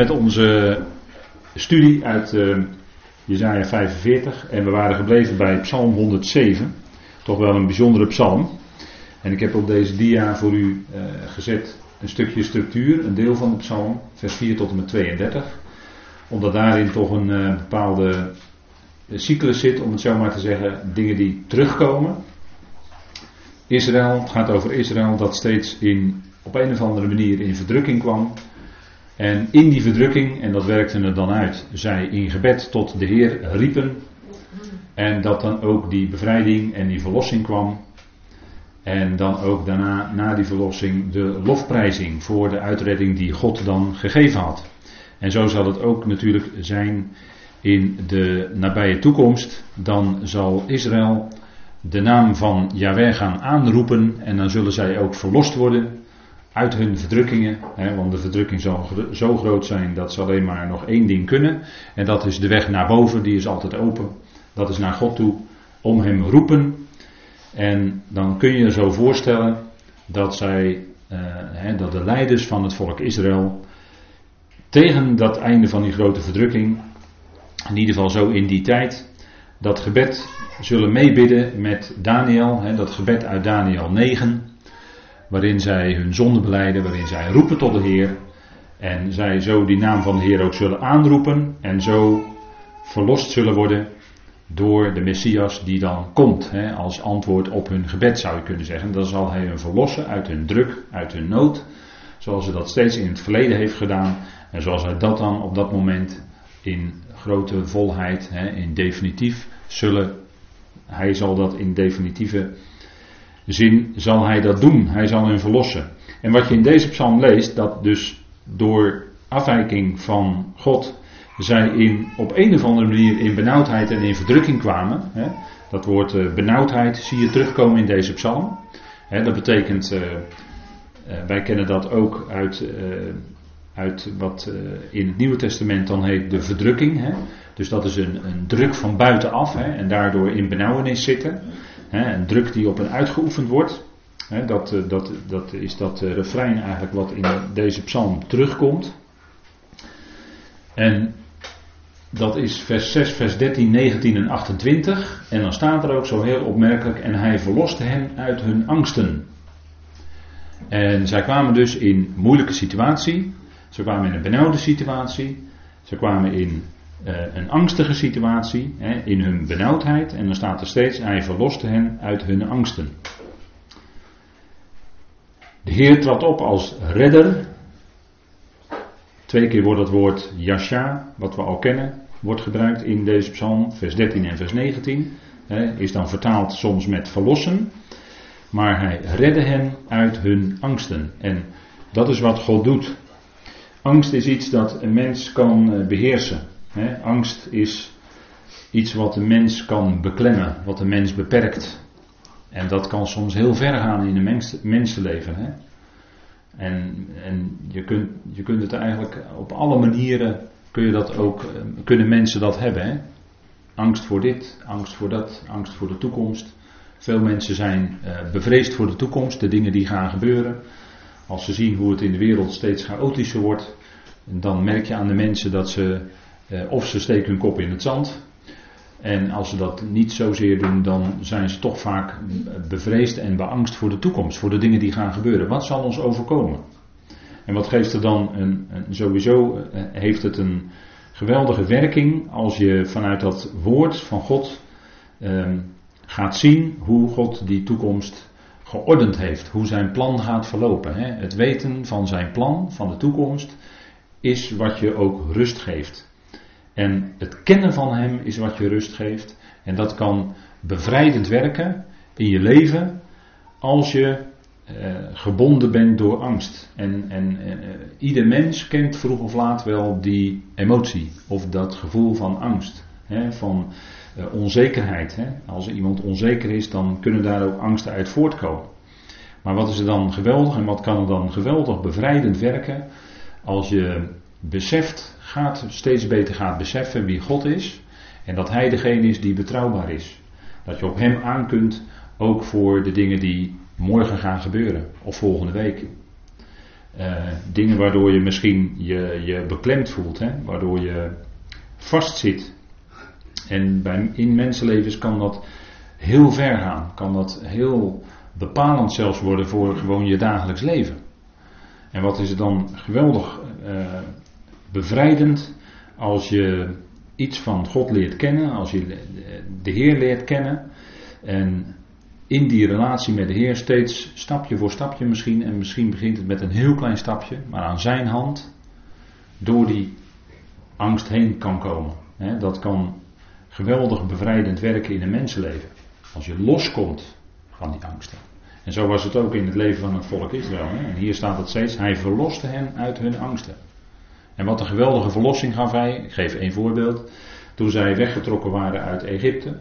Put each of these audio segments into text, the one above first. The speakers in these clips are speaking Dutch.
met onze studie uit uh, Jezaja 45 en we waren gebleven bij Psalm 107. Toch wel een bijzondere psalm. En ik heb op deze dia voor u uh, gezet een stukje structuur, een deel van de psalm, vers 4 tot en met 32. Omdat daarin toch een uh, bepaalde cyclus zit, om het zo maar te zeggen, dingen die terugkomen. Israël, het gaat over Israël dat steeds in, op een of andere manier in verdrukking kwam. En in die verdrukking, en dat werkte er dan uit, zij in gebed tot de Heer riepen. En dat dan ook die bevrijding en die verlossing kwam. En dan ook daarna, na die verlossing, de lofprijzing voor de uitredding die God dan gegeven had. En zo zal het ook natuurlijk zijn in de nabije toekomst. Dan zal Israël de naam van Yahweh gaan aanroepen en dan zullen zij ook verlost worden uit hun verdrukkingen. Hè, want de verdrukking zal zo groot zijn dat ze alleen maar nog één ding kunnen. En dat is de weg naar boven, die is altijd open. Dat is naar God toe, om hem roepen. En dan kun je je zo voorstellen dat zij, uh, hè, dat de leiders van het volk Israël tegen dat einde van die grote verdrukking, in ieder geval zo in die tijd, dat gebed zullen meebidden met Daniel, hè, dat gebed uit Daniel 9 waarin zij hun zonde beleiden, waarin zij roepen tot de Heer. En zij zo die naam van de Heer ook zullen aanroepen en zo verlost zullen worden door de Messias die dan komt. Hè, als antwoord op hun gebed zou je kunnen zeggen. Dan zal hij hun verlossen uit hun druk, uit hun nood. Zoals hij dat steeds in het verleden heeft gedaan. En zoals hij dat dan op dat moment in grote volheid, hè, in definitief zullen. Hij zal dat in definitieve zin zal hij dat doen. Hij zal hen verlossen. En wat je in deze psalm leest, dat dus door afwijking van God zij in, op een of andere manier in benauwdheid en in verdrukking kwamen. Hè. Dat woord uh, benauwdheid zie je terugkomen in deze psalm. Hè, dat betekent, uh, uh, wij kennen dat ook uit, uit wat in het Nieuwe Testament dan heet de verdrukking. Hè. Dus dat is een, een druk van buitenaf hè, en daardoor in benauwenis zitten. Hè, een druk die op hen uitgeoefend wordt. Hè, dat, eh, dat, dat is dat eh, refrein eigenlijk wat in deze psalm terugkomt. En dat is vers 6, vers 13, 19 en 28. En dan staat er ook zo heel opmerkelijk: En hij verloste hen uit hun angsten. En zij kwamen dus in moeilijke situatie. Ze kwamen in een benauwde situatie. Ze kwamen in een angstige situatie hè, in hun benauwdheid. En dan staat er steeds, hij verloste hen uit hun angsten. De Heer trad op als redder. Twee keer wordt het woord Yasha, wat we al kennen, wordt gebruikt in deze psalm, vers 13 en vers 19. Hè, is dan vertaald soms met verlossen. Maar hij redde hen uit hun angsten. En dat is wat God doet. Angst is iets dat een mens kan eh, angst is iets wat de mens kan beklemmen, wat de mens beperkt. En dat kan soms heel ver gaan in een mensenleven. En, en je, kunt, je kunt het eigenlijk op alle manieren kun je dat ook, eh, kunnen mensen dat hebben. Angst voor dit, angst voor dat, angst voor de toekomst. Veel mensen zijn uh, bevreesd voor de toekomst, de dingen die gaan gebeuren. Als ze zien hoe het in de wereld steeds chaotischer wordt, dan merk je aan de mensen dat ze eh, of ze steken hun kop in het zand. En als ze dat niet zozeer doen, dan zijn ze toch vaak bevreesd en beangst voor de toekomst, voor de dingen die gaan gebeuren. Wat zal ons overkomen? En wat geeft er dan een, sowieso eh, heeft het een geweldige werking als je vanuit dat woord van God um, gaat zien hoe God die toekomst geordend heeft, hoe zijn plan gaat verlopen. Hè? Het weten van zijn plan, van de toekomst, is wat je ook rust geeft. En het kennen van Hem is wat je rust geeft. En dat kan bevrijdend werken in je leven als je eh, gebonden bent door angst. En, en uh, ieder mens kent vroeg of laat wel die emotie of dat gevoel van angst, hè, van uh, onzekerheid. Hè. Als iemand onzeker is, dan kunnen daar ook angsten uit voortkomen. Maar wat is er dan geweldig en wat kan er dan geweldig bevrijdend werken als je beseft, gaat, steeds beter gaat beseffen wie God is. En dat Hij degene is die betrouwbaar is. Dat je op Hem aan kunt, ook voor de dingen die morgen gaan gebeuren of volgende week. Eh, dingen waardoor je misschien je, je beklemd voelt, hè? waardoor je vastzit. En bij, in mensenlevens kan dat heel ver gaan, kan dat heel bepalend zelfs worden voor gewoon je dagelijks leven. En wat is het dan geweldig uh, bevrijdend als je iets van God leert kennen, als je de Heer leert kennen en in die relatie met de Heer steeds stapje voor stapje misschien, en misschien begint het met een heel klein stapje, maar aan zijn hand door die angst heen kan komen. dat kan geweldig bevrijdend werken in een mensenleven. Als je loskomt van die angsten. En zo was het ook in het leven van het volk Israël. En hier staat het steeds, hij verloste hen uit hun angsten. En wat een geweldige verlossing gaf hij. Ik geef één voorbeeld. Toen zij weggetrokken waren uit Egypte.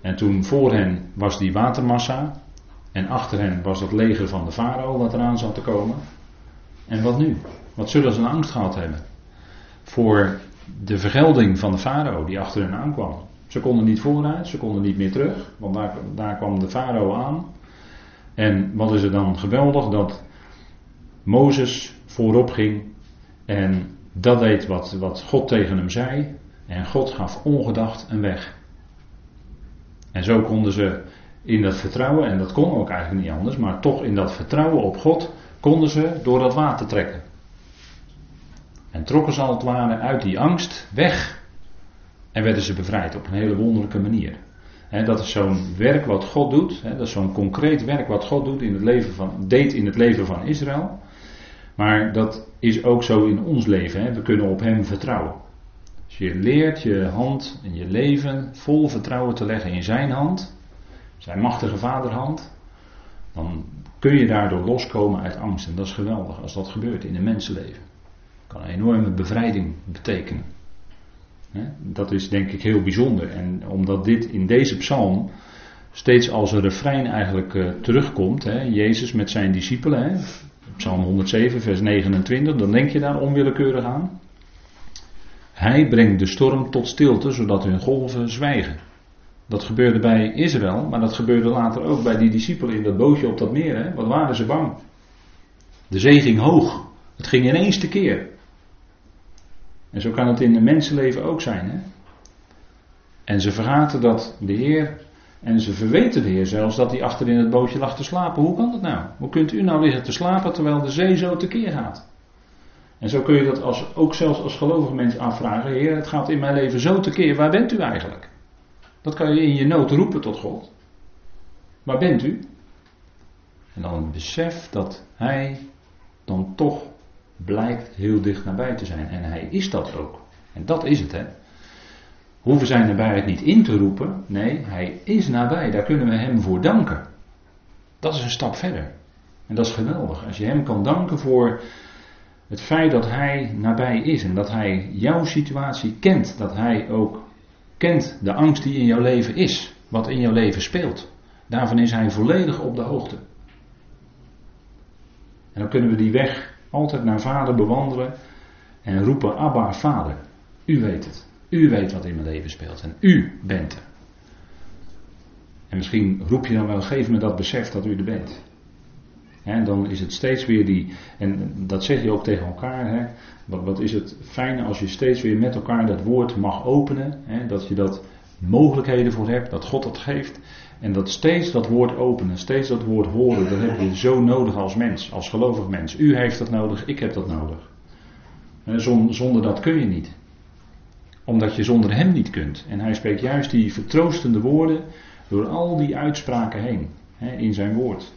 En toen voor hen was die watermassa. En achter hen was het leger van de farao wat eraan zat te komen. En wat nu? Wat zullen ze een angst gehad hebben? Voor de vergelding van de farao die achter hen aankwam. Ze konden niet vooruit, ze konden niet meer terug. Want daar, daar kwam de farao aan. En wat is er dan geweldig? Dat Mozes voorop ging en dat deed wat, wat God tegen hem zei. En God gaf ongedacht een weg. En zo konden ze in dat vertrouwen, en dat kon ook eigenlijk niet anders, maar toch in dat vertrouwen op God konden ze door dat water trekken. En trokken ze al het ware uit die angst weg en werden ze bevrijd op een hele wonderlijke manier. dat is zo'n werk wat God doet, dat is zo'n concreet werk wat God doet in het leven van, deed in het leven van Israël. Maar dat is ook zo in ons leven. We kunnen op Hem vertrouwen. Als je leert je hand en je leven vol vertrouwen te leggen in zijn hand, zijn machtige vaderhand, dan kun je daardoor loskomen uit angst. En dat is geweldig als dat gebeurt in een mensenleven. Kan een enorme bevrijding betekenen. Dat is denk ik heel bijzonder. En omdat dit in deze psalm steeds als een refrein eigenlijk uh, terugkomt, hè, Jezus met zijn discipelen, hè, Psalm 107, vers 29, dan denk je daar onwillekeurig aan. Hij brengt de storm tot stilte, zodat hun golven zwijgen. Dat gebeurde bij Israël, maar dat gebeurde later ook bij die discipelen in dat bootje op dat meer. Hè? Wat waren ze bang? De zee ging hoog. Het ging ineens te keer. En zo kan het in een mensenleven ook zijn. Hè? En ze vergaten dat de Heer, en ze verweten de Heer zelfs dat hij achter in het bootje lag te slapen. Hoe kan dat nou? Hoe kunt u nou liggen te slapen terwijl de zee zo tekeer gaat? En zo kun je dat als, ook zelfs als gelovige mens afvragen. Heer, het gaat in mijn leven zo tekeer. Waar bent u eigenlijk? Dat kan je in je nood roepen tot God. Waar bent u? En dan besef dat hij dan toch blijkt heel dicht nabij te zijn. En hij is dat ook. En dat is het, hè. Hoeven zijn nabijheid niet in te roepen. Nee, hij is nabij. Daar kunnen we hem voor danken. Dat is een stap verder. En dat is geweldig. Als je hem kan danken voor het feit dat hij nabij is en dat hij jouw situatie kent. Dat hij ook kent de angst die in jouw leven is. Wat in jouw leven speelt. Daarvan is hij volledig op de hoogte. En dan kunnen we die weg altijd naar vader bewandelen en roepen Abba vader. U weet het. U weet wat in mijn leven speelt en u bent er. En misschien roep je dan wel, geef me dat besef dat u er bent. En dan is het steeds weer die, en dat zeg je ook tegen elkaar, hè, wat, is het fijn als je steeds weer met elkaar dat woord mag openen, hè, dat je dat mogelijkheden voor hebt, dat God dat geeft. En dat steeds dat woord openen, steeds dat woord horen, dat heb je zo nodig als mens, als gelovig mens. U heeft dat nodig, ik heb dat nodig. Zonder dat kun je niet. Omdat je zonder hem niet kunt. En hij spreekt juist die vertroostende woorden door al die uitspraken heen, in zijn woord.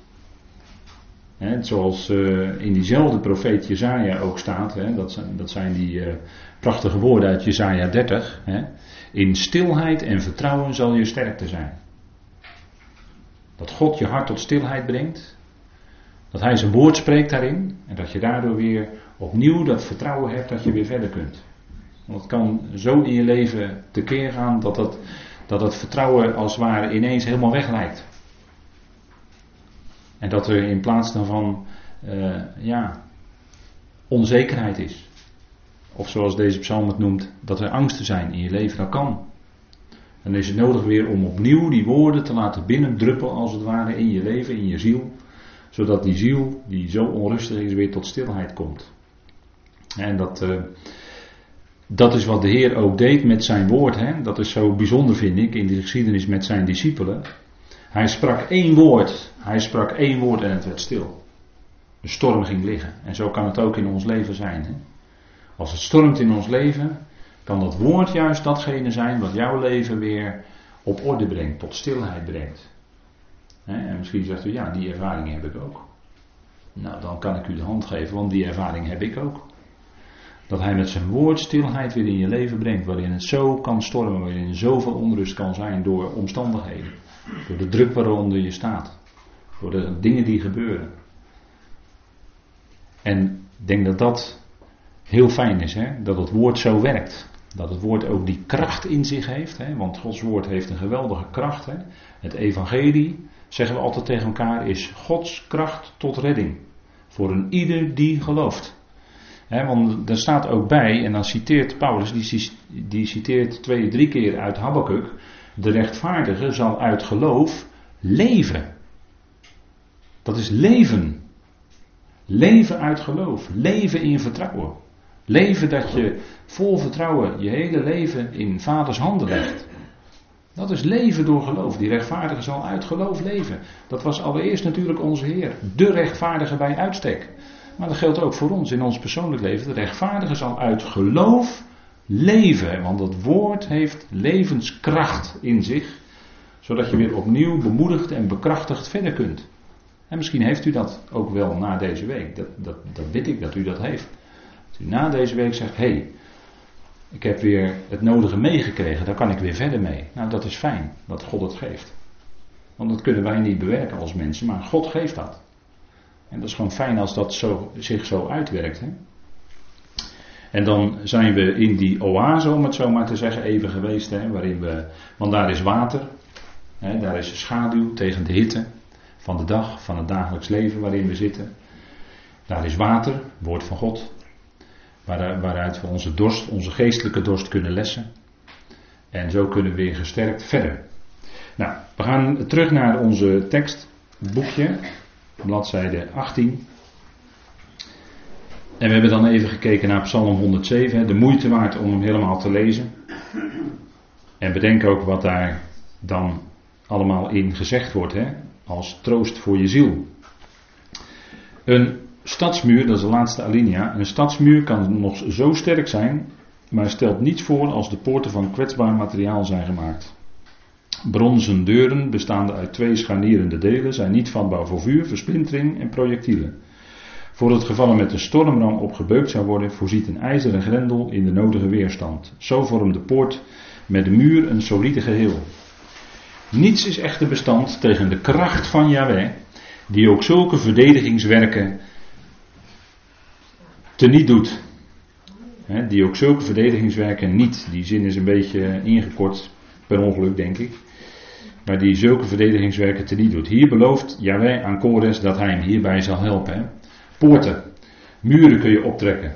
He, zoals uh, in diezelfde profeet Jezaja ook staat, he, dat, zijn, dat zijn die uh, prachtige woorden uit Jezaja 30. He, in stilheid en vertrouwen zal je sterkte zijn. Dat God je hart tot stilheid brengt. Dat Hij zijn woord spreekt daarin. En dat je daardoor weer opnieuw dat vertrouwen hebt dat je weer verder kunt. Want het kan zo in je leven tekeer gaan dat, dat, dat het vertrouwen als het ware ineens helemaal weg lijkt. En dat er in plaats daarvan uh, ja, onzekerheid is. Of zoals deze psalm het noemt, dat er angsten zijn in je leven. Dat kan. Dan is het nodig weer om opnieuw die woorden te laten binnendruppelen als het ware in je leven, in je ziel. Zodat die ziel, die zo onrustig is, weer tot stilheid komt. En dat, uh, dat is wat de Heer ook deed met zijn woord. Hè? Dat is zo bijzonder, vind ik, in de geschiedenis met zijn discipelen. Hij sprak één woord. Hij sprak één woord en het werd stil. De storm ging liggen. En zo kan het ook in ons leven zijn. Hè? Als het stormt in ons leven, kan dat woord juist datgene zijn wat jouw leven weer op orde brengt, tot stilheid brengt. En misschien zegt u, ja, die ervaring heb ik ook. Nou, dan kan ik u de hand geven, want die ervaring heb ik ook. Dat hij met zijn woord stilheid weer in je leven brengt, waarin het zo kan stormen, waarin zoveel onrust kan zijn door omstandigheden. Door de druk waaronder je staat. Door de dingen die gebeuren. En ik denk dat dat heel fijn is, hè? dat het woord zo werkt. Dat het woord ook die kracht in zich heeft, hè? want Gods woord heeft een geweldige kracht. Hè? Het evangelie, zeggen we altijd tegen elkaar, is Gods kracht tot redding. Voor een ieder die gelooft. Want er staat ook bij, en dan citeert Paulus, die, die citeert twee, drie keer uit Habakkuk. De rechtvaardige zal uit geloof leven. Dat is leven. Leven uit geloof. Leven in vertrouwen. Leven dat je vol vertrouwen je hele leven in vaders handen legt. Dat is leven door geloof. Die rechtvaardige zal uit geloof leven. Dat was allereerst natuurlijk onze Heer. De rechtvaardige bij uitstek. Maar dat geldt ook voor ons in ons persoonlijk leven. De rechtvaardige zal uit geloof leven. Want dat woord heeft levenskracht in zich. Zodat je weer opnieuw bemoedigd en bekrachtigd verder kunt. En misschien heeft u dat ook wel na deze week. Dat, dat, dat weet ik dat u dat heeft. Als u na deze week zegt: hé, hey, ik heb weer het nodige meegekregen, daar kan ik weer verder mee. Nou, dat is fijn dat God het geeft. Want dat kunnen wij niet bewerken als mensen, maar God geeft dat. En dat is gewoon fijn als dat zo, zich zo uitwerkt. Hè? En dan zijn we in die oase, om het zo maar te zeggen, even geweest. Hè, waarin we, want daar is water. Hè, daar is schaduw tegen de hitte van de dag, van het dagelijks leven waarin we zitten. Daar is water, woord van God waaruit we onze dorst, onze geestelijke dorst kunnen lessen. En zo kunnen we weer gesterkt verder. Nou, we gaan terug naar onze tekstboekje, bladzijde 18. En we hebben dan even gekeken naar Psalm 107, de moeite waard om hem helemaal te lezen. En bedenk ook wat daar dan allemaal in gezegd wordt, hè, als troost voor je ziel. Een stadsmuur, dat is de laatste alinea. Een stadsmuur kan nog zo sterk zijn, maar stelt niets voor als de poorten van kwetsbaar materiaal zijn gemaakt. Bronzen deuren, bestaande uit twee scharnierende delen, zijn niet vatbaar voor vuur, versplintering en projectielen. Voor het geval er met een stormram op gebeukt zou worden, voorziet een ijzeren grendel in de nodige weerstand. Zo vormt de poort met de muur een solide geheel. Niets is echter bestand tegen de kracht van Yahweh, die ook zulke verdedigingswerken teniet doet. die ook zulke verdedigingswerken niet. Die zin is een beetje ingekort, per ongeluk denk ik. Maar die zulke verdedigingswerken teniet doet. Hier belooft Yahweh aan Kores dat hij hem hierbij zal helpen. Poorten, muren kun je optrekken.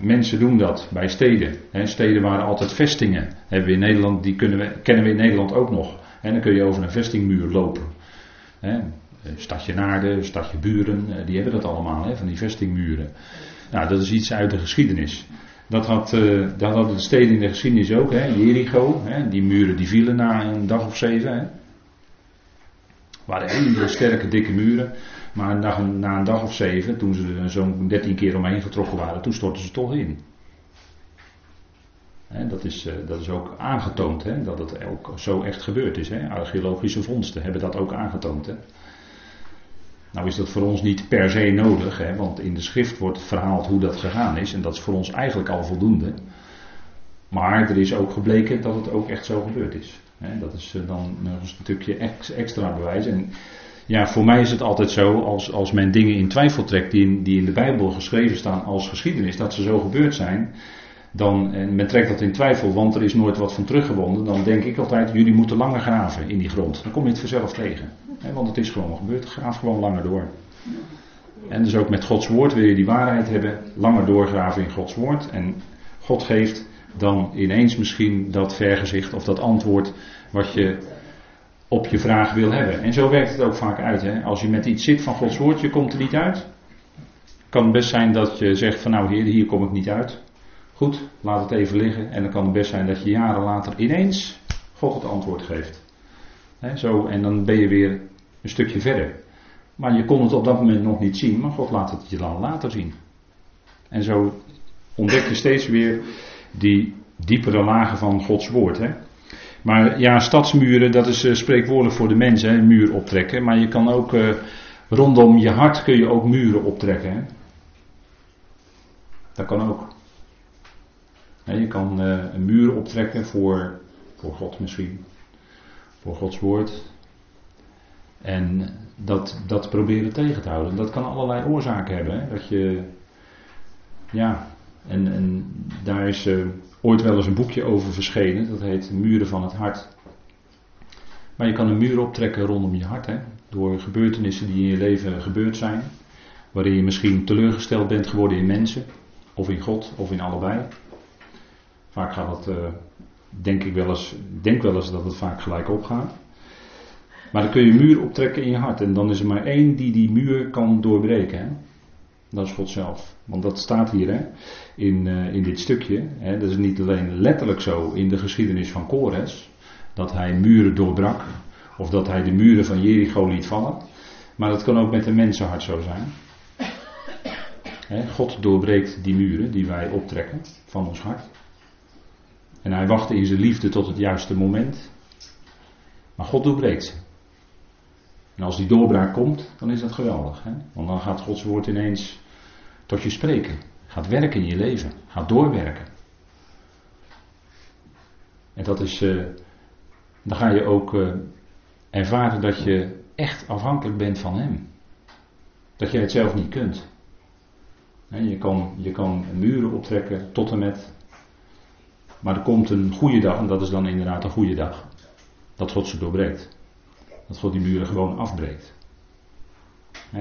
mensen doen dat bij steden. steden waren altijd vestingen. Hebben we in Nederland, die we, kennen we in Nederland ook nog. Dan kun je over een vestingmuur lopen. stadje Naarden, stadje Buren, eh, die hebben dat allemaal, van die vestingmuren. Nou, dat is iets uit de geschiedenis. Dat, had, uh, dat de steden in de geschiedenis ook, hè? Jericho, hè? die muren die vielen na een dag of zeven. Hè? waren hele sterke, dikke muren. Maar na, na een dag of zeven, toen ze zo'n dertien keer omheen getrokken waren, toen stortten ze toch in. dat, is, uh, dat is ook aangetoond, hè, dat het ook zo echt gebeurd is. Hè. Archeologische vondsten hebben dat ook aangetoond. Hè. Nou is dat voor ons niet per se nodig, hè, want in de schrift wordt verhaald hoe dat gegaan is en dat is voor ons eigenlijk al voldoende. Maar er is ook gebleken dat het ook echt zo gebeurd is. Hè, dat is eh, dan nog een stukje extra bewijs. En ja, voor mij is het altijd zo, als, als men dingen in twijfel trekt die in, die in de Bijbel geschreven staan als geschiedenis, dat ze zo gebeurd zijn, dan, en men trekt dat in twijfel, want er is nooit wat van teruggewonnen, dan denk ik altijd, jullie moeten langer graven in die grond. Dan kom je het vanzelf tegen. want het is gewoon gebeurd, graaf gewoon langer door. En dus ook met Gods woord wil je die waarheid hebben, langer doorgraven in Gods woord. En God geeft dan ineens misschien dat vergezicht of dat antwoord wat je op je vraag wil hebben. En zo werkt het ook vaak uit. Als je met iets zit van Gods woord, je komt er niet uit. Kan best zijn dat je zegt van nou heer, hier kom ik niet uit. Goed, laat het even liggen. En dan kan het best zijn dat je jaren later ineens God het antwoord geeft. zo, en dan ben je weer een stukje verder. Maar je kon het op dat moment nog niet zien, maar God laat het je dan later zien. En zo ontdek je steeds weer die diepere lagen van Gods woord. Maar ja, stadsmuren, dat is uh, spreekwoordelijk voor de mensen, een muur optrekken. Maar je kan ook uh, rondom je hart kun je ook muren optrekken. Hè? Dat kan ook. Je kan uh, een muur optrekken voor, voor God misschien. Voor Gods woord. En dat, dat proberen tegen te houden. Dat kan allerlei oorzaken hebben. Hè? Dat je, ja, en, en daar is uh, ooit wel eens een boekje over verschenen. Dat heet Muren van het Hart. Maar je kan een muur optrekken rondom je hart. Hè? Door gebeurtenissen die in je leven gebeurd zijn. Waarin je misschien teleurgesteld bent geworden in mensen. Of in God, of in allebei. Vaak gaat het, uh, denk ik wel eens, denk wel eens dat het vaak gelijk opgaat. Maar dan kun je een muur optrekken in je hart. En dan is er maar één die die muur kan doorbreken. Hè? Dat is God zelf. Want dat staat hier hè, in, uh, in dit stukje. Hè, dat is niet alleen letterlijk zo in de geschiedenis van Kores. Dat hij muren doorbrak. Of dat hij de muren van Jericho liet vallen. Maar dat kan ook met een mensenhart zo zijn. God doorbreekt die muren die wij optrekken van ons hart. En hij wachtte in zijn liefde tot het juiste moment. Maar God doorbreekt ze. En als die doorbraak komt, dan is dat geweldig. Hè? Want dan gaat Gods woord ineens tot je spreken. Gaat werken in je leven. Gaat doorwerken. En dat is. Uh, dan ga je ook uh, ervaren dat je echt afhankelijk bent van Hem. Dat jij het zelf niet kunt. je, kan, je kan muren optrekken tot en met. Maar er komt een goede dag, en dat is dan inderdaad een goede dag. Dat God ze doorbreekt. Dat God die muren gewoon afbreekt.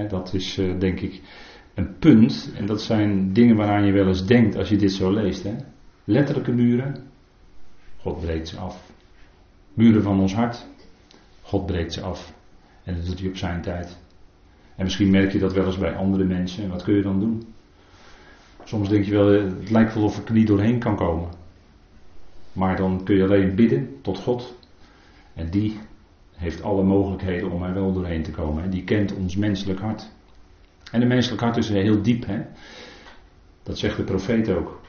dat is uh, denk ik een punt. En dat zijn dingen waaraan je wel eens denkt als je dit zo leest. Hè? Letterlijke muren. God breekt ze af. Muren van ons hart. God breekt ze af. En dat doet hij op zijn tijd. En misschien merk je dat wel eens bij andere mensen. En wat kun je dan doen? Soms denk je wel, eh, het lijkt wel of ik er niet doorheen kan komen. Maar dan kun je alleen bidden tot God. En die heeft alle mogelijkheden om er wel doorheen te komen. Die kent ons menselijk hart. En de menselijk hart is heel diep. Hè? Dat zegt de profeet ook.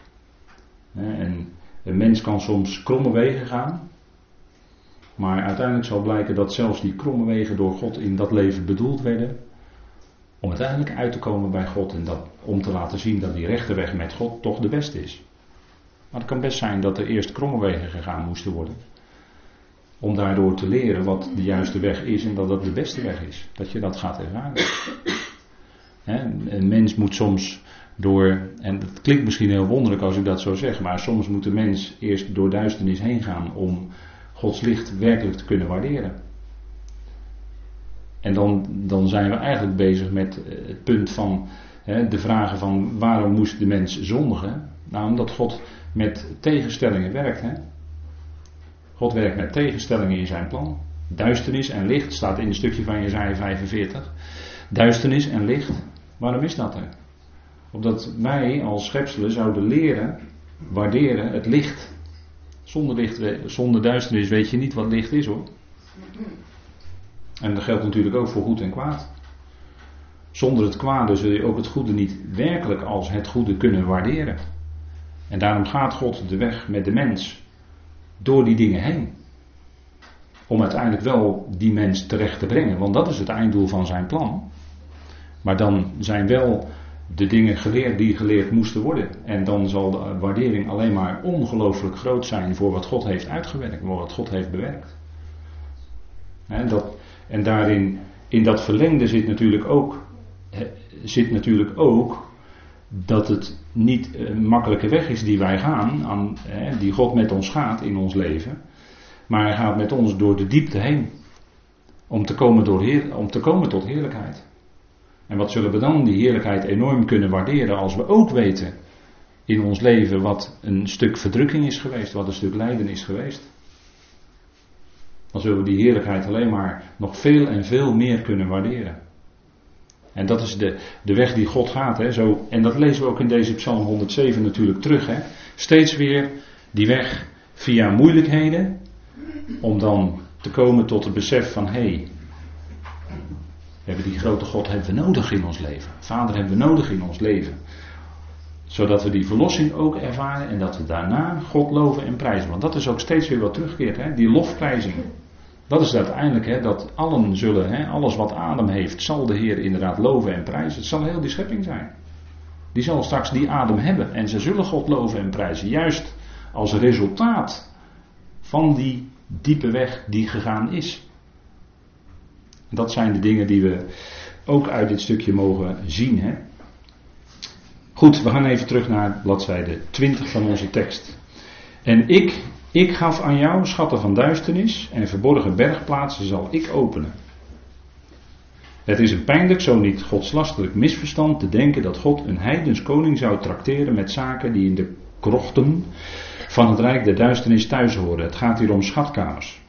En een mens kan soms kromme wegen gaan. Maar uiteindelijk zal blijken dat zelfs die kromme wegen door God in dat leven bedoeld werden. Om uiteindelijk uit te komen bij God en dat, om te laten zien dat die rechte weg met God toch de beste is. Maar het kan best zijn dat er eerst kromme wegen gegaan moesten worden. Om daardoor te leren wat de juiste weg is en dat dat de beste weg is. Dat je dat gaat ervaren. een mens moet soms door, en het klinkt misschien heel wonderlijk als ik dat zo zeg, maar soms moet de mens eerst door duisternis heen gaan om Gods licht werkelijk te kunnen waarderen. En dan, dan zijn we eigenlijk bezig met eh, het punt van de vragen van waarom moest de mens zondigen? Nou, omdat God met tegenstellingen werkt. Hè? God werkt met tegenstellingen in zijn plan. Duisternis en licht staat in een stukje van Jezaja 45. Duisternis en licht. Waarom is dat er? Opdat wij als schepselen zouden leren waarderen het licht. Zonder, licht, zonder duisternis weet je niet wat licht is hoor. En dat geldt natuurlijk ook voor goed en kwaad. Zonder het kwade zul je ook het goede niet werkelijk als het goede kunnen waarderen. En daarom gaat God de weg met de mens door die dingen heen. Om uiteindelijk wel die mens terecht te brengen, want dat is het einddoel van zijn plan. Maar dan zijn wel de dingen geleerd die geleerd moesten worden. En dan zal de waardering alleen maar ongelooflijk groot zijn voor wat God heeft uitgewerkt, voor wat God heeft bewerkt. En, dat, en daarin, in dat verlengde zit natuurlijk ook, zit natuurlijk ook dat het niet een makkelijke weg is die wij gaan, aan, hè, die God met ons gaat in ons leven. Maar hij gaat met ons door de diepte heen. Om te komen, door om te komen tot heerlijkheid. En wat zullen we dan die heerlijkheid enorm kunnen waarderen als we ook weten in ons leven wat een stuk verdrukking is geweest, wat een stuk lijden is geweest. Dan zullen we die heerlijkheid alleen maar nog veel en veel meer kunnen waarderen. En dat is de, de weg die God gaat. Hè? Zo, en dat lezen we ook in deze Psalm 107 natuurlijk terug. Hè? Steeds weer die weg via moeilijkheden. Om dan te komen tot het besef van hé, hey, hebben die grote God hebben we nodig in ons leven. Vader hebben we nodig in ons leven. Zodat we die verlossing ook ervaren en dat we daarna God loven en prijzen. Want dat is ook steeds weer wat terugkeert, hè? die lofprijzing. Dat is uiteindelijk, hè, dat allen zullen, hè, alles wat adem heeft, zal de Heer inderdaad loven en prijzen. Het zal heel die schepping zijn. Die zal straks die adem hebben en ze zullen God loven en prijzen. Juist als resultaat van die diepe weg die gegaan is. Dat zijn de dingen die we ook uit dit stukje mogen zien. Hè? Goed, we gaan even terug naar bladzijde 20 van onze tekst. En ik, ik gaf aan jou schatten van duisternis en verborgen bergplaatsen zal ik openen. Het is een pijnlijk, zo niet godslastelijk misverstand te denken dat God een heidens koning zou trakteren met zaken die in de krochten van het rijk der duisternis thuis horen. Het gaat hier om schatkamers.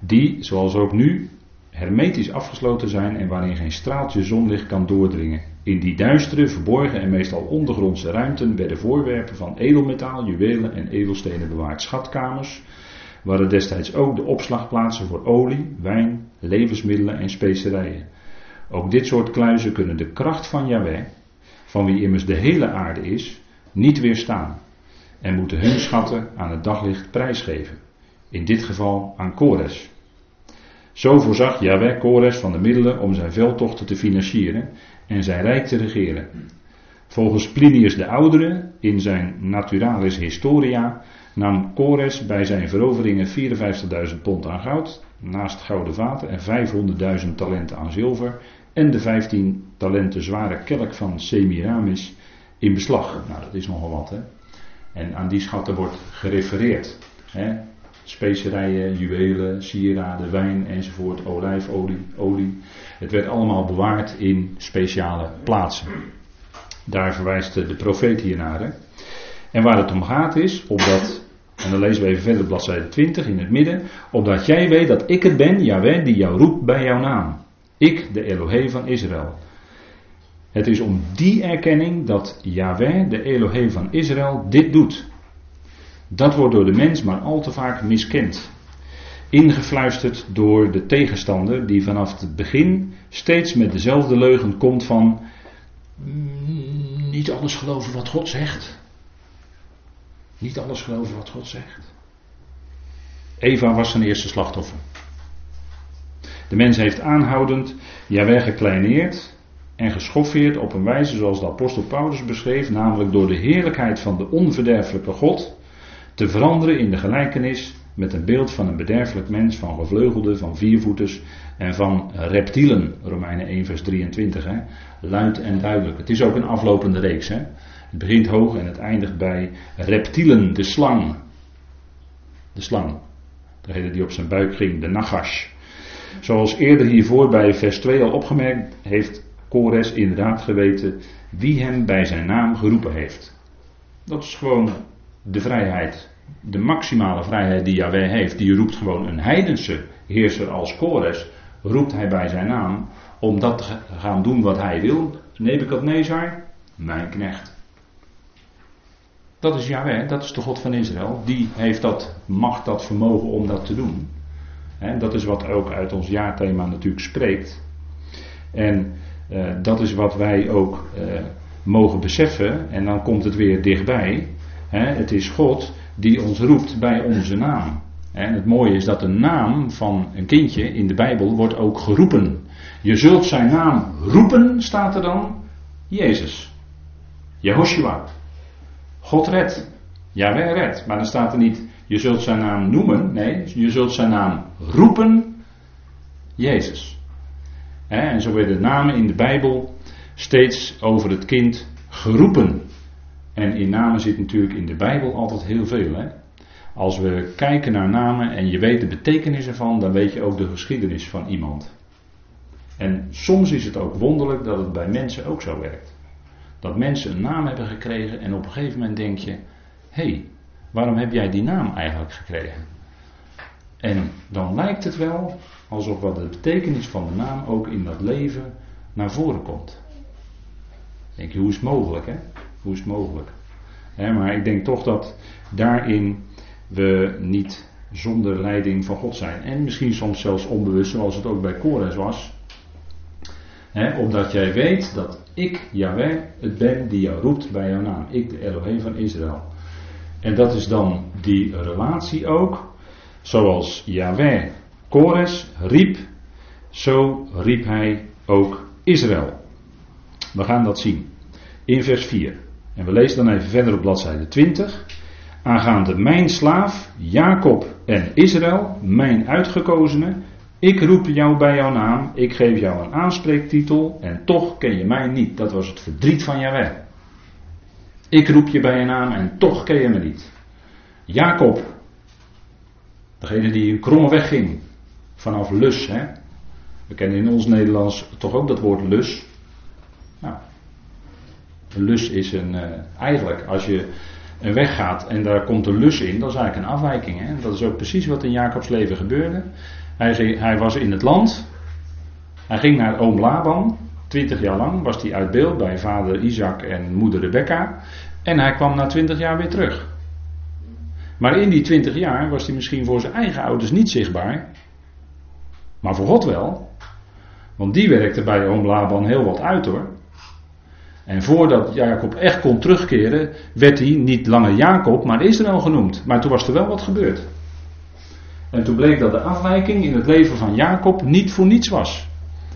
Die, zoals ook nu, hermetisch afgesloten zijn en waarin geen straaltje zonlicht kan doordringen. In die duistere, verborgen en meestal ondergrondse ruimten werden voorwerpen van edelmetaal, juwelen en edelstenen bewaard. Schatkamers waren destijds ook de opslagplaatsen voor olie, wijn, levensmiddelen en specerijen. Ook dit soort kluizen kunnen de kracht van Yahweh, van wie immers de hele aarde is, niet weerstaan en moeten hun schatten aan het daglicht prijsgeven. In dit geval aan Kores. Zo voorzag Yahweh Kores van de middelen om zijn veldtochten te financieren en zijn rijk te regeren. Volgens Plinius de Oudere in zijn Naturalis Historia nam Kores bij zijn veroveringen 54.000 pond aan goud, naast gouden vaten en 500.000 talenten aan zilver en de 15 talenten zware kelk van Semiramis in beslag. Nou, dat is nogal wat, hè? En aan die schatten wordt gerefereerd. Hè? Specerijen, juwelen, sieraden, wijn enzovoort, olijfolie, olie. Het werd allemaal bewaard in speciale plaatsen. Daar verwijst de profeet hier naar. En waar het om gaat is, opdat, en dan lezen we even verder bladzijde 20 in het midden, opdat jij weet dat ik het ben, Jaweh, die jou roept bij jouw naam. Ik, de Elohim van Israël. Het is om die erkenning dat Yahweh, de Elohim van Israël, dit doet. Dat wordt door de mens maar al te vaak miskend. Ingefluisterd door de tegenstander die vanaf het begin steeds met dezelfde leugen komt van mm, niet alles geloven wat God zegt. Niet alles geloven wat God zegt. Eva was zijn eerste slachtoffer. De mens heeft aanhoudend Jaweh gekleineerd en geschoffeerd op een wijze zoals de apostel Paulus beschreef, namelijk door de heerlijkheid van de onverderfelijke God te veranderen in de gelijkenis met een beeld van een bederfelijk mens, van gevleugelden, van viervoeters en van reptielen. Romeinen 1 vers 23, hè? luid en duidelijk. Het is ook een aflopende reeks. Hè? Het begint hoog en het eindigt bij reptielen, de slang. De slang. Degene die op zijn buik ging, de nagash. Zoals eerder hiervoor bij vers 2 al opgemerkt heeft Kores inderdaad geweten wie hem bij zijn naam geroepen heeft. Dat is gewoon de vrijheid, de maximale vrijheid die Yahweh heeft. Die roept gewoon een heidense heerser als Kores, roept hij bij zijn naam om dat te gaan doen wat hij wil. Nebukadnezar, mijn knecht. Dat is Yahweh, dat is de God van Israël. Die heeft dat macht, dat vermogen om dat te doen. En dat is wat ook uit ons jaarthema natuurlijk spreekt. En uh, dat is wat wij ook uh, mogen beseffen. En dan komt het weer dichtbij. Het is God die ons roept bij onze naam. En het mooie is dat de naam van een kindje in de Bijbel wordt ook geroepen. Je zult zijn naam roepen, staat er dan. Jezus. Jehoshua. God redt. Jawel redt. Maar dan staat er niet, je zult zijn naam noemen. Nee, je zult zijn naam roepen. Jezus. En zo werden namen in de Bijbel steeds over het kind geroepen. En in namen zit natuurlijk in de Bijbel altijd heel veel. Hè? Als we kijken naar namen en je weet de betekenis ervan, dan weet je ook de geschiedenis van iemand. En soms is het ook wonderlijk dat het bij mensen ook zo werkt. Dat mensen een naam hebben gekregen en op een gegeven moment denk je: hé, hey, waarom heb jij die naam eigenlijk gekregen? En dan lijkt het wel alsof wat de betekenis van de naam ook in dat leven naar voren komt. denk je, hoe is het mogelijk, hè? Hoe is het mogelijk? maar ik denk toch dat daarin we niet zonder leiding van God zijn. En misschien soms zelfs onbewust, zoals het ook bij Kores was. Omdat jij weet dat ik, Yahweh, het ben die jou roept bij jouw naam. Ik, de Elohim van Israël. En dat is dan die relatie ook. Zoals Yahweh Kores riep, zo riep hij ook Israël. We gaan dat zien. In vers 4. En we lezen dan even verder op bladzijde 20. Aangaande mijn slaaf, Jacob en Israël, mijn uitgekozene, ik roep jou bij jouw naam, ik geef jou een aanspreektitel en toch ken je mij niet. Dat was het verdriet van Jahweh. Ik roep je bij je naam en toch ken je me niet. Jacob, degene die een kromme weg ging, vanaf Lus. Hè? We kennen in ons Nederlands toch ook dat woord lus. Lus is een, uh, eigenlijk als je een weg gaat en daar komt een lus in, dat is eigenlijk een afwijking. Hè? Dat is ook precies wat in Jacobs leven gebeurde. Hij, hij was in het land. Hij ging naar oom Laban. Twintig jaar lang was hij uit beeld bij vader Isaac en moeder Rebecca. En hij kwam na twintig jaar weer terug. Maar in die twintig jaar was hij misschien voor zijn eigen ouders niet zichtbaar. Maar voor God wel. Want die werkte bij oom Laban heel wat uit hoor. En voordat Jacob echt kon terugkeren, werd hij niet langer Jacob, maar Israël genoemd. Maar toen was er wel wat gebeurd. En toen bleek dat de afwijking in het leven van Jacob niet voor niets was.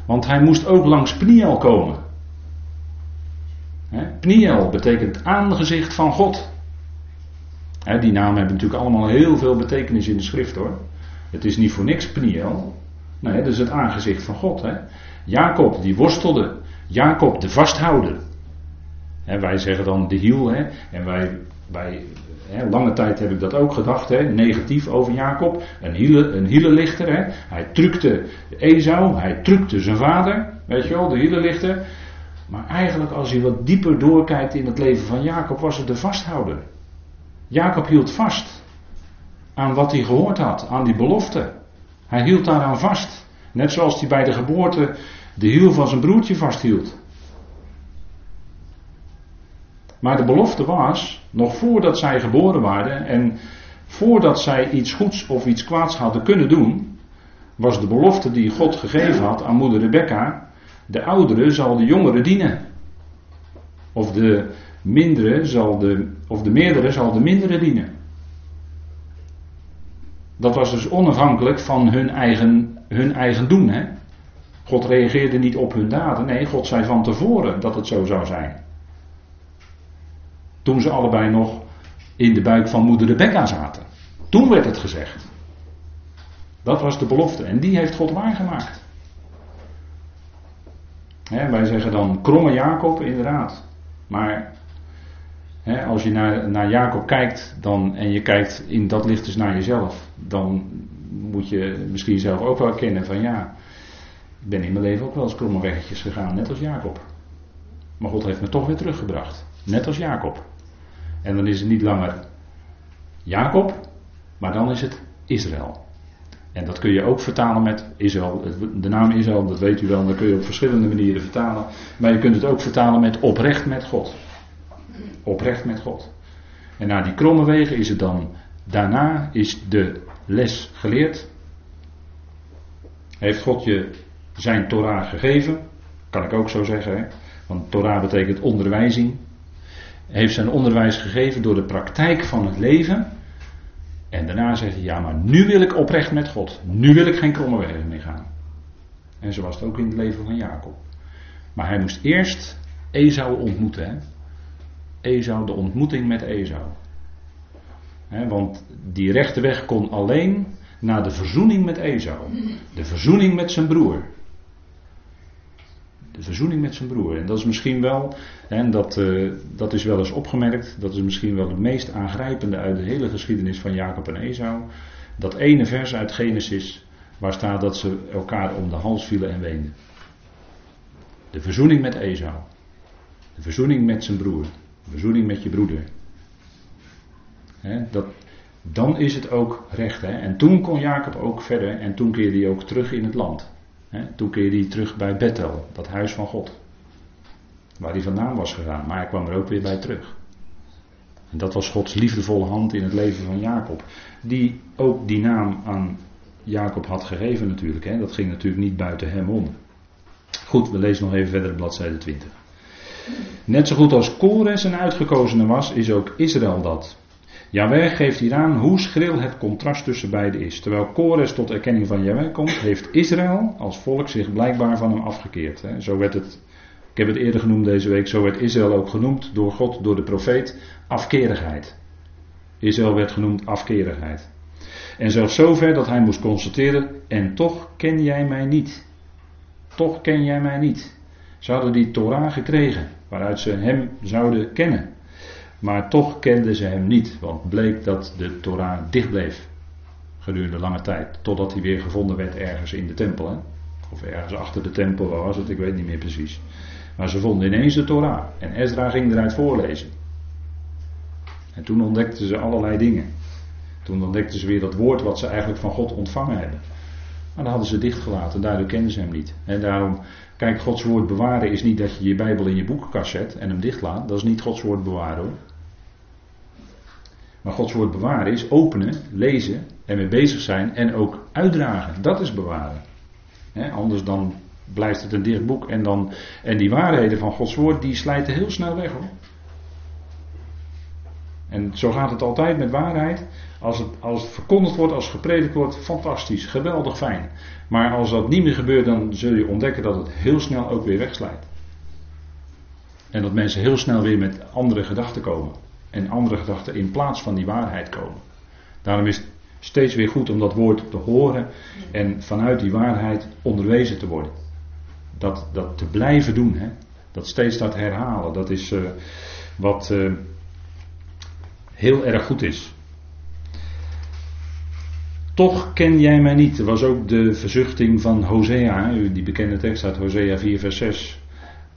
Want hij moest ook langs Pniel komen. Pniel betekent aangezicht van God. die namen hebben natuurlijk allemaal heel veel betekenis in de schrift hoor. Het is niet voor niks Pniel. Nee, dat is het aangezicht van God. Jacob die worstelde. Jacob de vasthouder. Wij zeggen dan de hiel. En wij, wij lange tijd heb ik dat ook gedacht, negatief over Jacob. Een, hiele, een hielenlichter. Hij trukte Esau, hij trukte zijn vader. Weet je wel, de hielenlichter. Maar eigenlijk als je wat dieper doorkijkt in het leven van Jacob, was het de vasthouder. Jacob hield vast aan wat hij gehoord had, aan die belofte. Hij hield daaraan vast. Net zoals hij bij de geboorte de hiel van zijn broertje vasthield. Maar de belofte was, nog voordat zij geboren waren en voordat zij iets goeds of iets kwaads hadden kunnen doen, was de belofte die God gegeven had aan moeder Rebecca, de oudere zal de jongere dienen. Of de mindere zal de, of de meerdere zal de mindere dienen. Dat was dus onafhankelijk van hun eigen, hun eigen doen. Hè? God reageerde niet op hun daden. Nee, God zei van tevoren dat het zo zou zijn. Toen ze allebei nog in de buik van moeder Rebecca zaten. Toen werd het gezegd. Dat was de belofte. En die heeft God waargemaakt. wij zeggen dan kromme Jacob, inderdaad. Maar als je naar, naar Jacob kijkt dan, en je kijkt in dat licht dus naar jezelf, dan moet je misschien zelf ook wel kennen van ja, ik ben in mijn leven ook wel eens kromme weggetjes gegaan, net als Jacob. Maar God heeft me toch weer teruggebracht, net als Jacob. En dan is het niet langer Jacob, maar dan is het Israël. En dat kun je ook vertalen met Israël. De naam Israël, dat weet u wel, dat kun je op verschillende manieren vertalen. Maar je kunt het ook vertalen met oprecht met God. Oprecht met God. En na die kromme wegen is het dan, daarna is de les geleerd. Heeft God je zijn Torah gegeven? Kan ik ook zo zeggen. Hè? Want Torah betekent onderwijzing heeft zijn onderwijs gegeven door de praktijk van het leven. En daarna zegt hij, ja, maar nu wil ik oprecht met God. Nu wil ik geen kromme wegen meer gaan. En zo was het ook in het leven van Jacob. Maar hij moest eerst Esau ontmoeten. Hè? Esau, de ontmoeting met Esau. want die rechte weg kon alleen naar de verzoening met Esau. De verzoening met zijn broer de verzoening met zijn broer. En dat is misschien wel, en dat, uh, dat is wel eens opgemerkt, dat is misschien wel het meest aangrijpende uit de hele geschiedenis van Jacob en Esau. Dat ene vers uit Genesis, waar staat dat ze elkaar om de hals vielen en weenden. De verzoening met Esau. De verzoening met zijn broer. De verzoening met je broeder. dat, dan is het ook recht. Hè? En toen kon Jacob ook verder en toen keerde hij ook terug in het land. Toen keerde hij terug bij Bethel, dat huis van God. Waar hij vandaan was gegaan, maar hij kwam er ook weer bij terug. En dat was Gods liefdevolle hand in het leven van Jacob. Die ook die naam aan Jacob had gegeven natuurlijk. Hè? Dat ging natuurlijk niet buiten hem om. Goed, we lezen nog even verder bladzijde 20. Net zo goed als Kores een uitgekozene was, is ook Israël dat. Jaweh geeft hier aan hoe schril het contrast tussen beiden is. Terwijl Kores tot erkenning van Jaweh komt, heeft Israël als volk zich blijkbaar van hem afgekeerd. Zo werd het, ik heb het eerder genoemd deze week, zo werd Israël ook genoemd door God, door de profeet, afkerigheid. Israël werd genoemd afkerigheid. En zelfs zover dat hij moest constateren, en toch ken jij mij niet. Toch ken jij mij niet. Ze hadden die Torah gekregen, waaruit ze hem zouden kennen. Maar toch kenden ze hem niet, want bleek dat de Torah dicht bleef. Gedurende lange tijd, totdat hij weer gevonden werd ergens in de tempel. Hè? Of ergens achter de tempel, was het, ik weet niet meer precies. Maar ze vonden ineens de Torah. En Ezra ging eruit voorlezen. En toen ontdekten ze allerlei dingen. Toen ontdekten ze weer dat woord wat ze eigenlijk van God ontvangen hebben. Maar dan hadden ze dichtgelaten, daardoor kenden ze hem niet. En daarom, kijk, Gods woord bewaren is niet dat je je Bijbel in je boekenkast zet en hem dichtlaat. Dat is niet Gods woord bewaren hoor. Maar Gods woord bewaren is openen, lezen en mee bezig zijn en ook uitdragen. Dat is bewaren. anders dan blijft het een dicht boek en, dan, en die waarheden van Gods woord die slijten heel snel weg hoor. En zo gaat het altijd met waarheid. Als het, als het verkondigd wordt, als het gepredikt wordt, fantastisch, geweldig fijn. Maar als dat niet meer gebeurt, dan zul je ontdekken dat het heel snel ook weer wegslijt. En dat mensen heel snel weer met andere gedachten komen. En andere gedachten in plaats van die waarheid komen. Daarom is het steeds weer goed om dat woord te horen en vanuit die waarheid onderwezen te worden. Dat, dat te blijven doen, hè? dat steeds dat herhalen, dat is uh, wat. Uh, heel erg goed is. Toch ken jij mij niet. Was ook de verzuchting van Hosea, die bekende tekst uit Hosea 4, vers 6.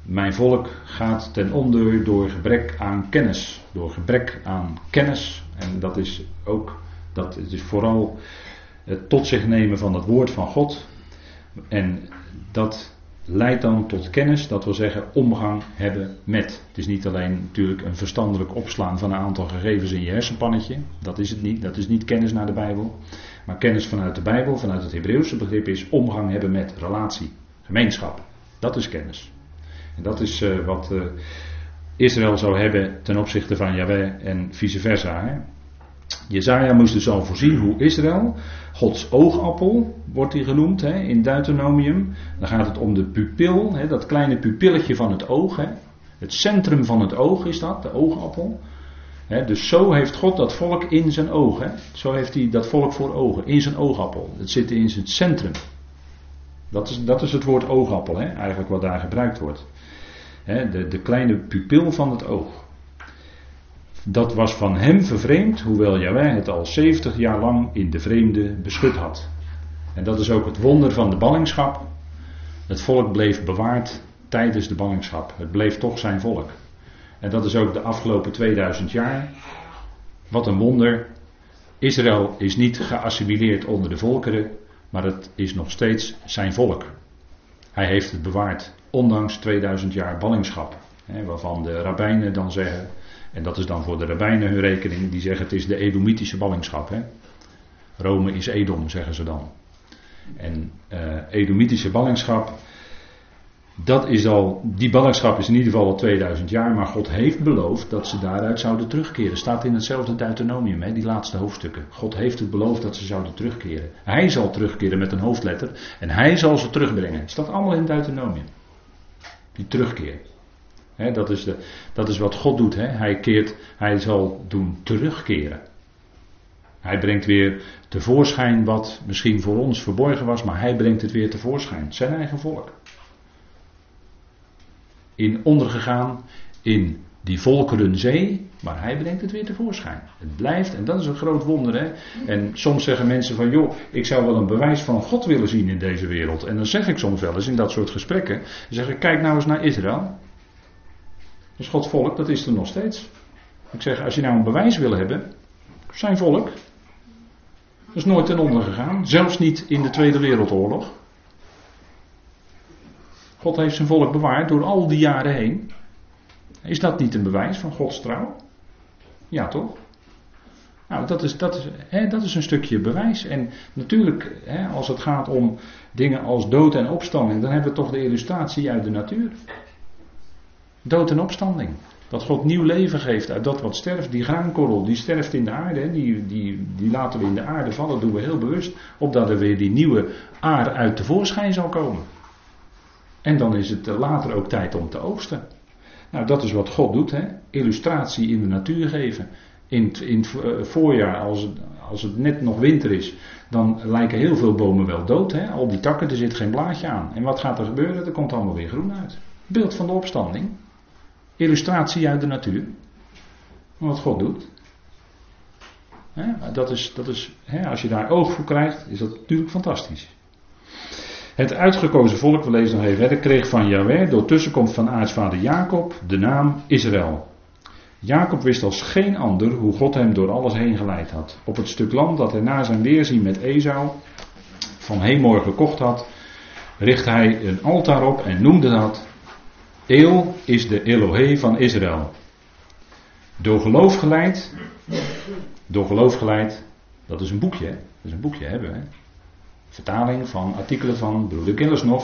Mijn volk gaat ten onder door gebrek aan kennis. Door gebrek aan kennis. En dat is ook, dat is vooral het tot zich nemen van het woord van God. En dat leidt dan tot kennis, dat wil zeggen omgang hebben met. Het is niet alleen natuurlijk een verstandelijk opslaan van een aantal gegevens in je hersenpannetje. Dat is het niet, dat is niet kennis naar de Bijbel. Maar kennis vanuit de Bijbel, vanuit het Hebreeuwse begrip is omgang hebben met relatie, gemeenschap. Dat is kennis. En dat is uh, wat uh, Israël zou hebben ten opzichte van Yahweh en vice versa. Hè? Jezaja moest dus al voorzien hoe Israël, Gods oogappel wordt hij genoemd hè, in Deuteronomium. Dan gaat het om de pupil, hè, dat kleine pupilletje van het oog. Hè. Het centrum van het oog is dat, de oogappel. Dus zo heeft God dat volk in zijn ogen. Zo heeft hij dat volk voor ogen, in zijn oogappel. Het zit in zijn centrum. Dat is, dat is het woord oogappel, hè, eigenlijk wat daar gebruikt wordt. Hè, de, de kleine pupil van het oog. Dat was van hem vervreemd, hoewel Jawij het al 70 jaar lang in de vreemde beschut had. En dat is ook het wonder van de ballingschap. Het volk bleef bewaard tijdens de ballingschap. Het bleef toch zijn volk. En dat is ook de afgelopen 2000 jaar. Wat een wonder. Israël is niet geassimileerd onder de volkeren, maar het is nog steeds zijn volk. Hij heeft het bewaard, ondanks 2000 jaar ballingschap. waarvan de rabbijnen dan zeggen, en dat is dan voor de rabbijnen hun rekening, die zeggen het is de Edomitische ballingschap. Hè? Rome is Edom, zeggen ze dan. En uh, Edomitische ballingschap, dat is al, die ballingschap is in ieder geval al 2000 jaar, maar God heeft beloofd dat ze daaruit zouden terugkeren. Staat in hetzelfde Deuteronomium, hè, die laatste hoofdstukken. God heeft het beloofd dat ze zouden terugkeren. Hij zal terugkeren met een hoofdletter en hij zal ze terugbrengen. Het staat allemaal in Deuteronomium. Die terugkeer dat, is de, dat is wat God doet. Hij, keert, hij zal doen terugkeren. Hij brengt weer tevoorschijn wat misschien voor ons verborgen was, maar hij brengt het weer tevoorschijn. Zijn eigen volk. In ondergegaan in die volkerenzee, maar hij brengt het weer tevoorschijn. Het blijft, en dat is een groot wonder. Hè? En soms zeggen mensen van, joh, ik zou wel een bewijs van God willen zien in deze wereld. En dan zeg ik soms wel eens in dat soort gesprekken, zeg ik, kijk nou eens naar Israël. Dus Gods volk, dat is er nog steeds. Ik zeg, als je nou een bewijs wil hebben, zijn volk, Dat is nooit ten onder gegaan. Zelfs niet in de Tweede Wereldoorlog. God heeft zijn volk bewaard door al die jaren heen. Is dat niet een bewijs van Gods trouw? Ja, toch? Nou, dat is, dat is, hè, dat is een stukje bewijs. En natuurlijk, hè, als het gaat om dingen als dood en opstanding, dan hebben we toch de illustratie uit de natuur. Dood en opstanding. Dat God nieuw leven geeft uit dat wat sterft. Die graankorrel, die sterft in de aarde. Hè, die, die, die laten we in de aarde vallen, doen we heel bewust. Opdat er weer die nieuwe aarde uit tevoorschijn zal komen. En dan is het later ook tijd om te oogsten. Nou, dat is wat God doet, hè? illustratie in de natuur geven. In het, in eh, voorjaar, als het, als het net nog winter is, dan lijken heel veel bomen wel dood. Hè? Al die takken, er zit geen blaadje aan. En wat gaat er gebeuren? Er komt allemaal weer groen uit. Beeld van de opstanding. Illustratie uit de natuur. Wat God doet. Dat is, dat is, als je daar oog voor krijgt, is dat natuurlijk fantastisch. Het uitgekozen volk, we lezen nog even verder, kreeg van Yahweh door tussenkomst van aartsvader Jacob de naam Israël. Jacob wist als geen ander hoe God hem door alles heen geleid had. Op het stuk land dat hij na zijn weerzien met Esau van Hemor gekocht had, richtte hij een altaar op en noemde dat Eel is de Elohe van Israël. Door geloof geleid, door geloof geleid, dat is een boekje, dat is een boekje hebben we. Vertaling van artikelen van broeder Gillesnov,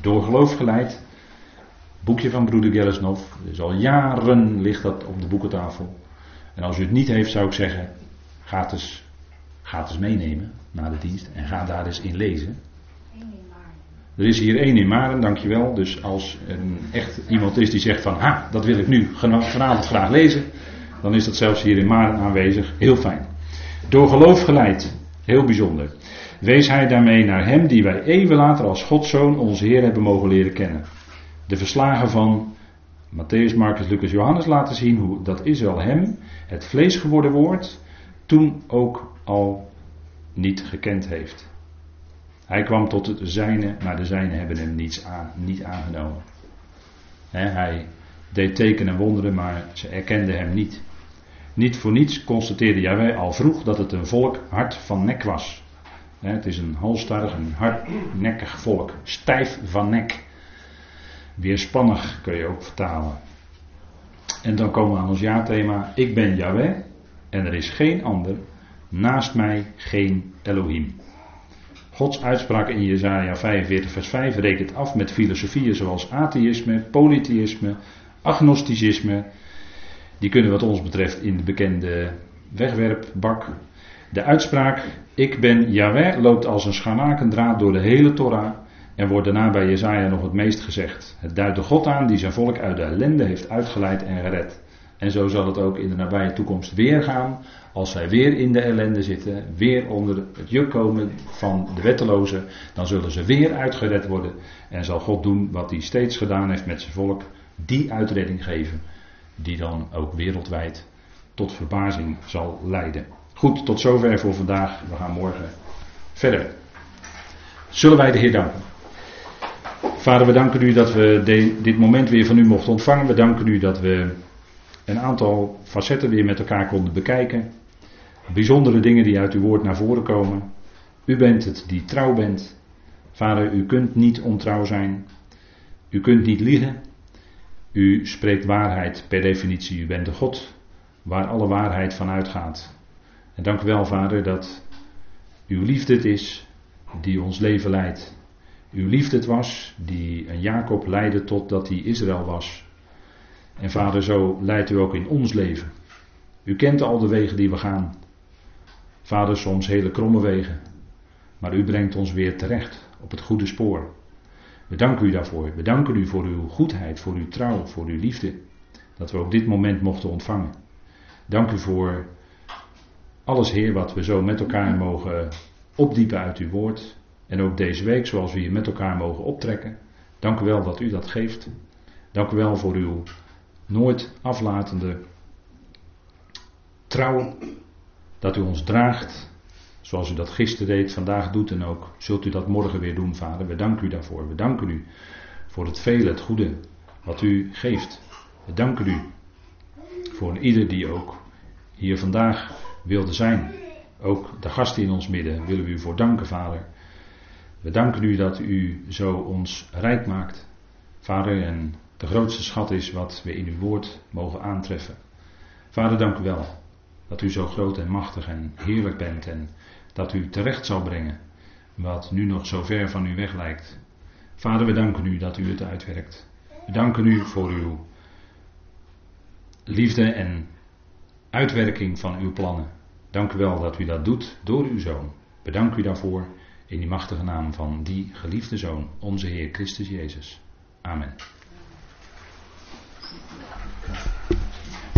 door geloof geleid. Boekje van broeder Gillesnov, dus al jaren ligt dat op de boekentafel. En als u het niet heeft, zou ik zeggen, ga het eens, ga eens meenemen naar de dienst en ga daar eens in lezen. Er is hier één in Maren, dankjewel. Dus als een echt iemand is die zegt van, ha, dat wil ik nu vanavond graag lezen, dan is dat zelfs hier in Maren aanwezig. Heel fijn. Door geloof geleid. Heel bijzonder. Wees hij daarmee naar hem die wij eeuwen later als Godszoon onze Heer hebben mogen leren kennen. De verslagen van Matthäus, Marcus, Lucas, Johannes laten zien hoe dat Israël hem, het vlees geworden woord, toen ook al niet gekend heeft. Hij kwam tot het zijne, maar de zijnen hebben hem niets aan, niet aangenomen. hij deed tekenen en wonderen, maar ze erkenden hem niet. Niet voor niets constateerde Jawij al vroeg dat het een volk hart van nek was. Het is een halstarrig, een hardnekkig volk. Stijf van nek. Weerspannig kun je ook vertalen. En dan komen we aan ons jaarthema. Ik ben Yahweh en er is geen ander. Naast mij geen Elohim. Gods uitspraak in Jesaja 45 vers 5 rekent af met filosofieën zoals atheïsme, polytheïsme, agnosticisme. Die kunnen wat ons betreft in de bekende wegwerpbak. De uitspraak ik ben Yahweh loopt als een scharlakendraad door de hele Torah en wordt daarna bij Jezaja nog het meest gezegd. Het duidt de God aan die zijn volk uit de ellende heeft uitgeleid en gered. En zo zal het ook in de nabije toekomst weer gaan. Als zij weer in de ellende zitten, weer onder het juk komen van de wettelozen, dan zullen ze weer uitgered worden. En zal God doen wat hij steeds gedaan heeft met zijn volk, die uitredding geven, die dan ook wereldwijd tot verbazing zal leiden. Goed, tot zover voor vandaag. We gaan morgen verder. Zullen wij de Heer danken? Vader, we danken u dat we dit moment weer van u mochten ontvangen. We danken u dat we een aantal facetten weer met elkaar konden bekijken. Bijzondere dingen die uit uw woord naar voren komen. U bent het die trouw bent. Vader, u kunt niet ontrouw zijn. U kunt niet liegen. U spreekt waarheid per definitie. U bent de God waar alle waarheid van uitgaat. En dank u wel, Vader, dat uw liefde het is die ons leven leidt. Uw liefde het was die een Jacob leidde totdat hij Israël was. En Vader, zo leidt u ook in ons leven. U kent al de wegen die we gaan. Vader, soms hele kromme wegen. Maar u brengt ons weer terecht op het goede spoor. We u daarvoor. We danken u voor uw goedheid, voor uw trouw, voor uw liefde. Dat we ook dit moment mochten ontvangen. Dank u voor alles, Heer, wat we zo met elkaar mogen opdiepen uit uw woord. En ook deze week, zoals we hier met elkaar mogen optrekken. Dank u wel dat u dat geeft. Dank u wel voor uw nooit aflatende trouw. Dat u ons draagt. Zoals u dat gisteren deed, vandaag doet en ook. Zult u dat morgen weer doen, Vader. We danken u daarvoor. We danken u voor het vele, het goede wat u geeft. We danken u voor ieder die ook hier vandaag wilde zijn. ook de gasten in ons midden willen we u voor danken, Vader. We danken u dat u zo ons rijk maakt, Vader, en de grootste schat is wat we in uw woord mogen aantreffen. Vader, dank u wel dat u zo groot en machtig en heerlijk bent en dat u terecht zal brengen wat nu nog zo ver van u weg lijkt. Vader, we danken u dat u het uitwerkt. We danken u voor uw liefde en uitwerking van uw plannen. Dank u wel dat u dat doet door uw zoon. Bedank u daarvoor in die machtige naam van die geliefde zoon, onze Heer Christus Jezus. Amen.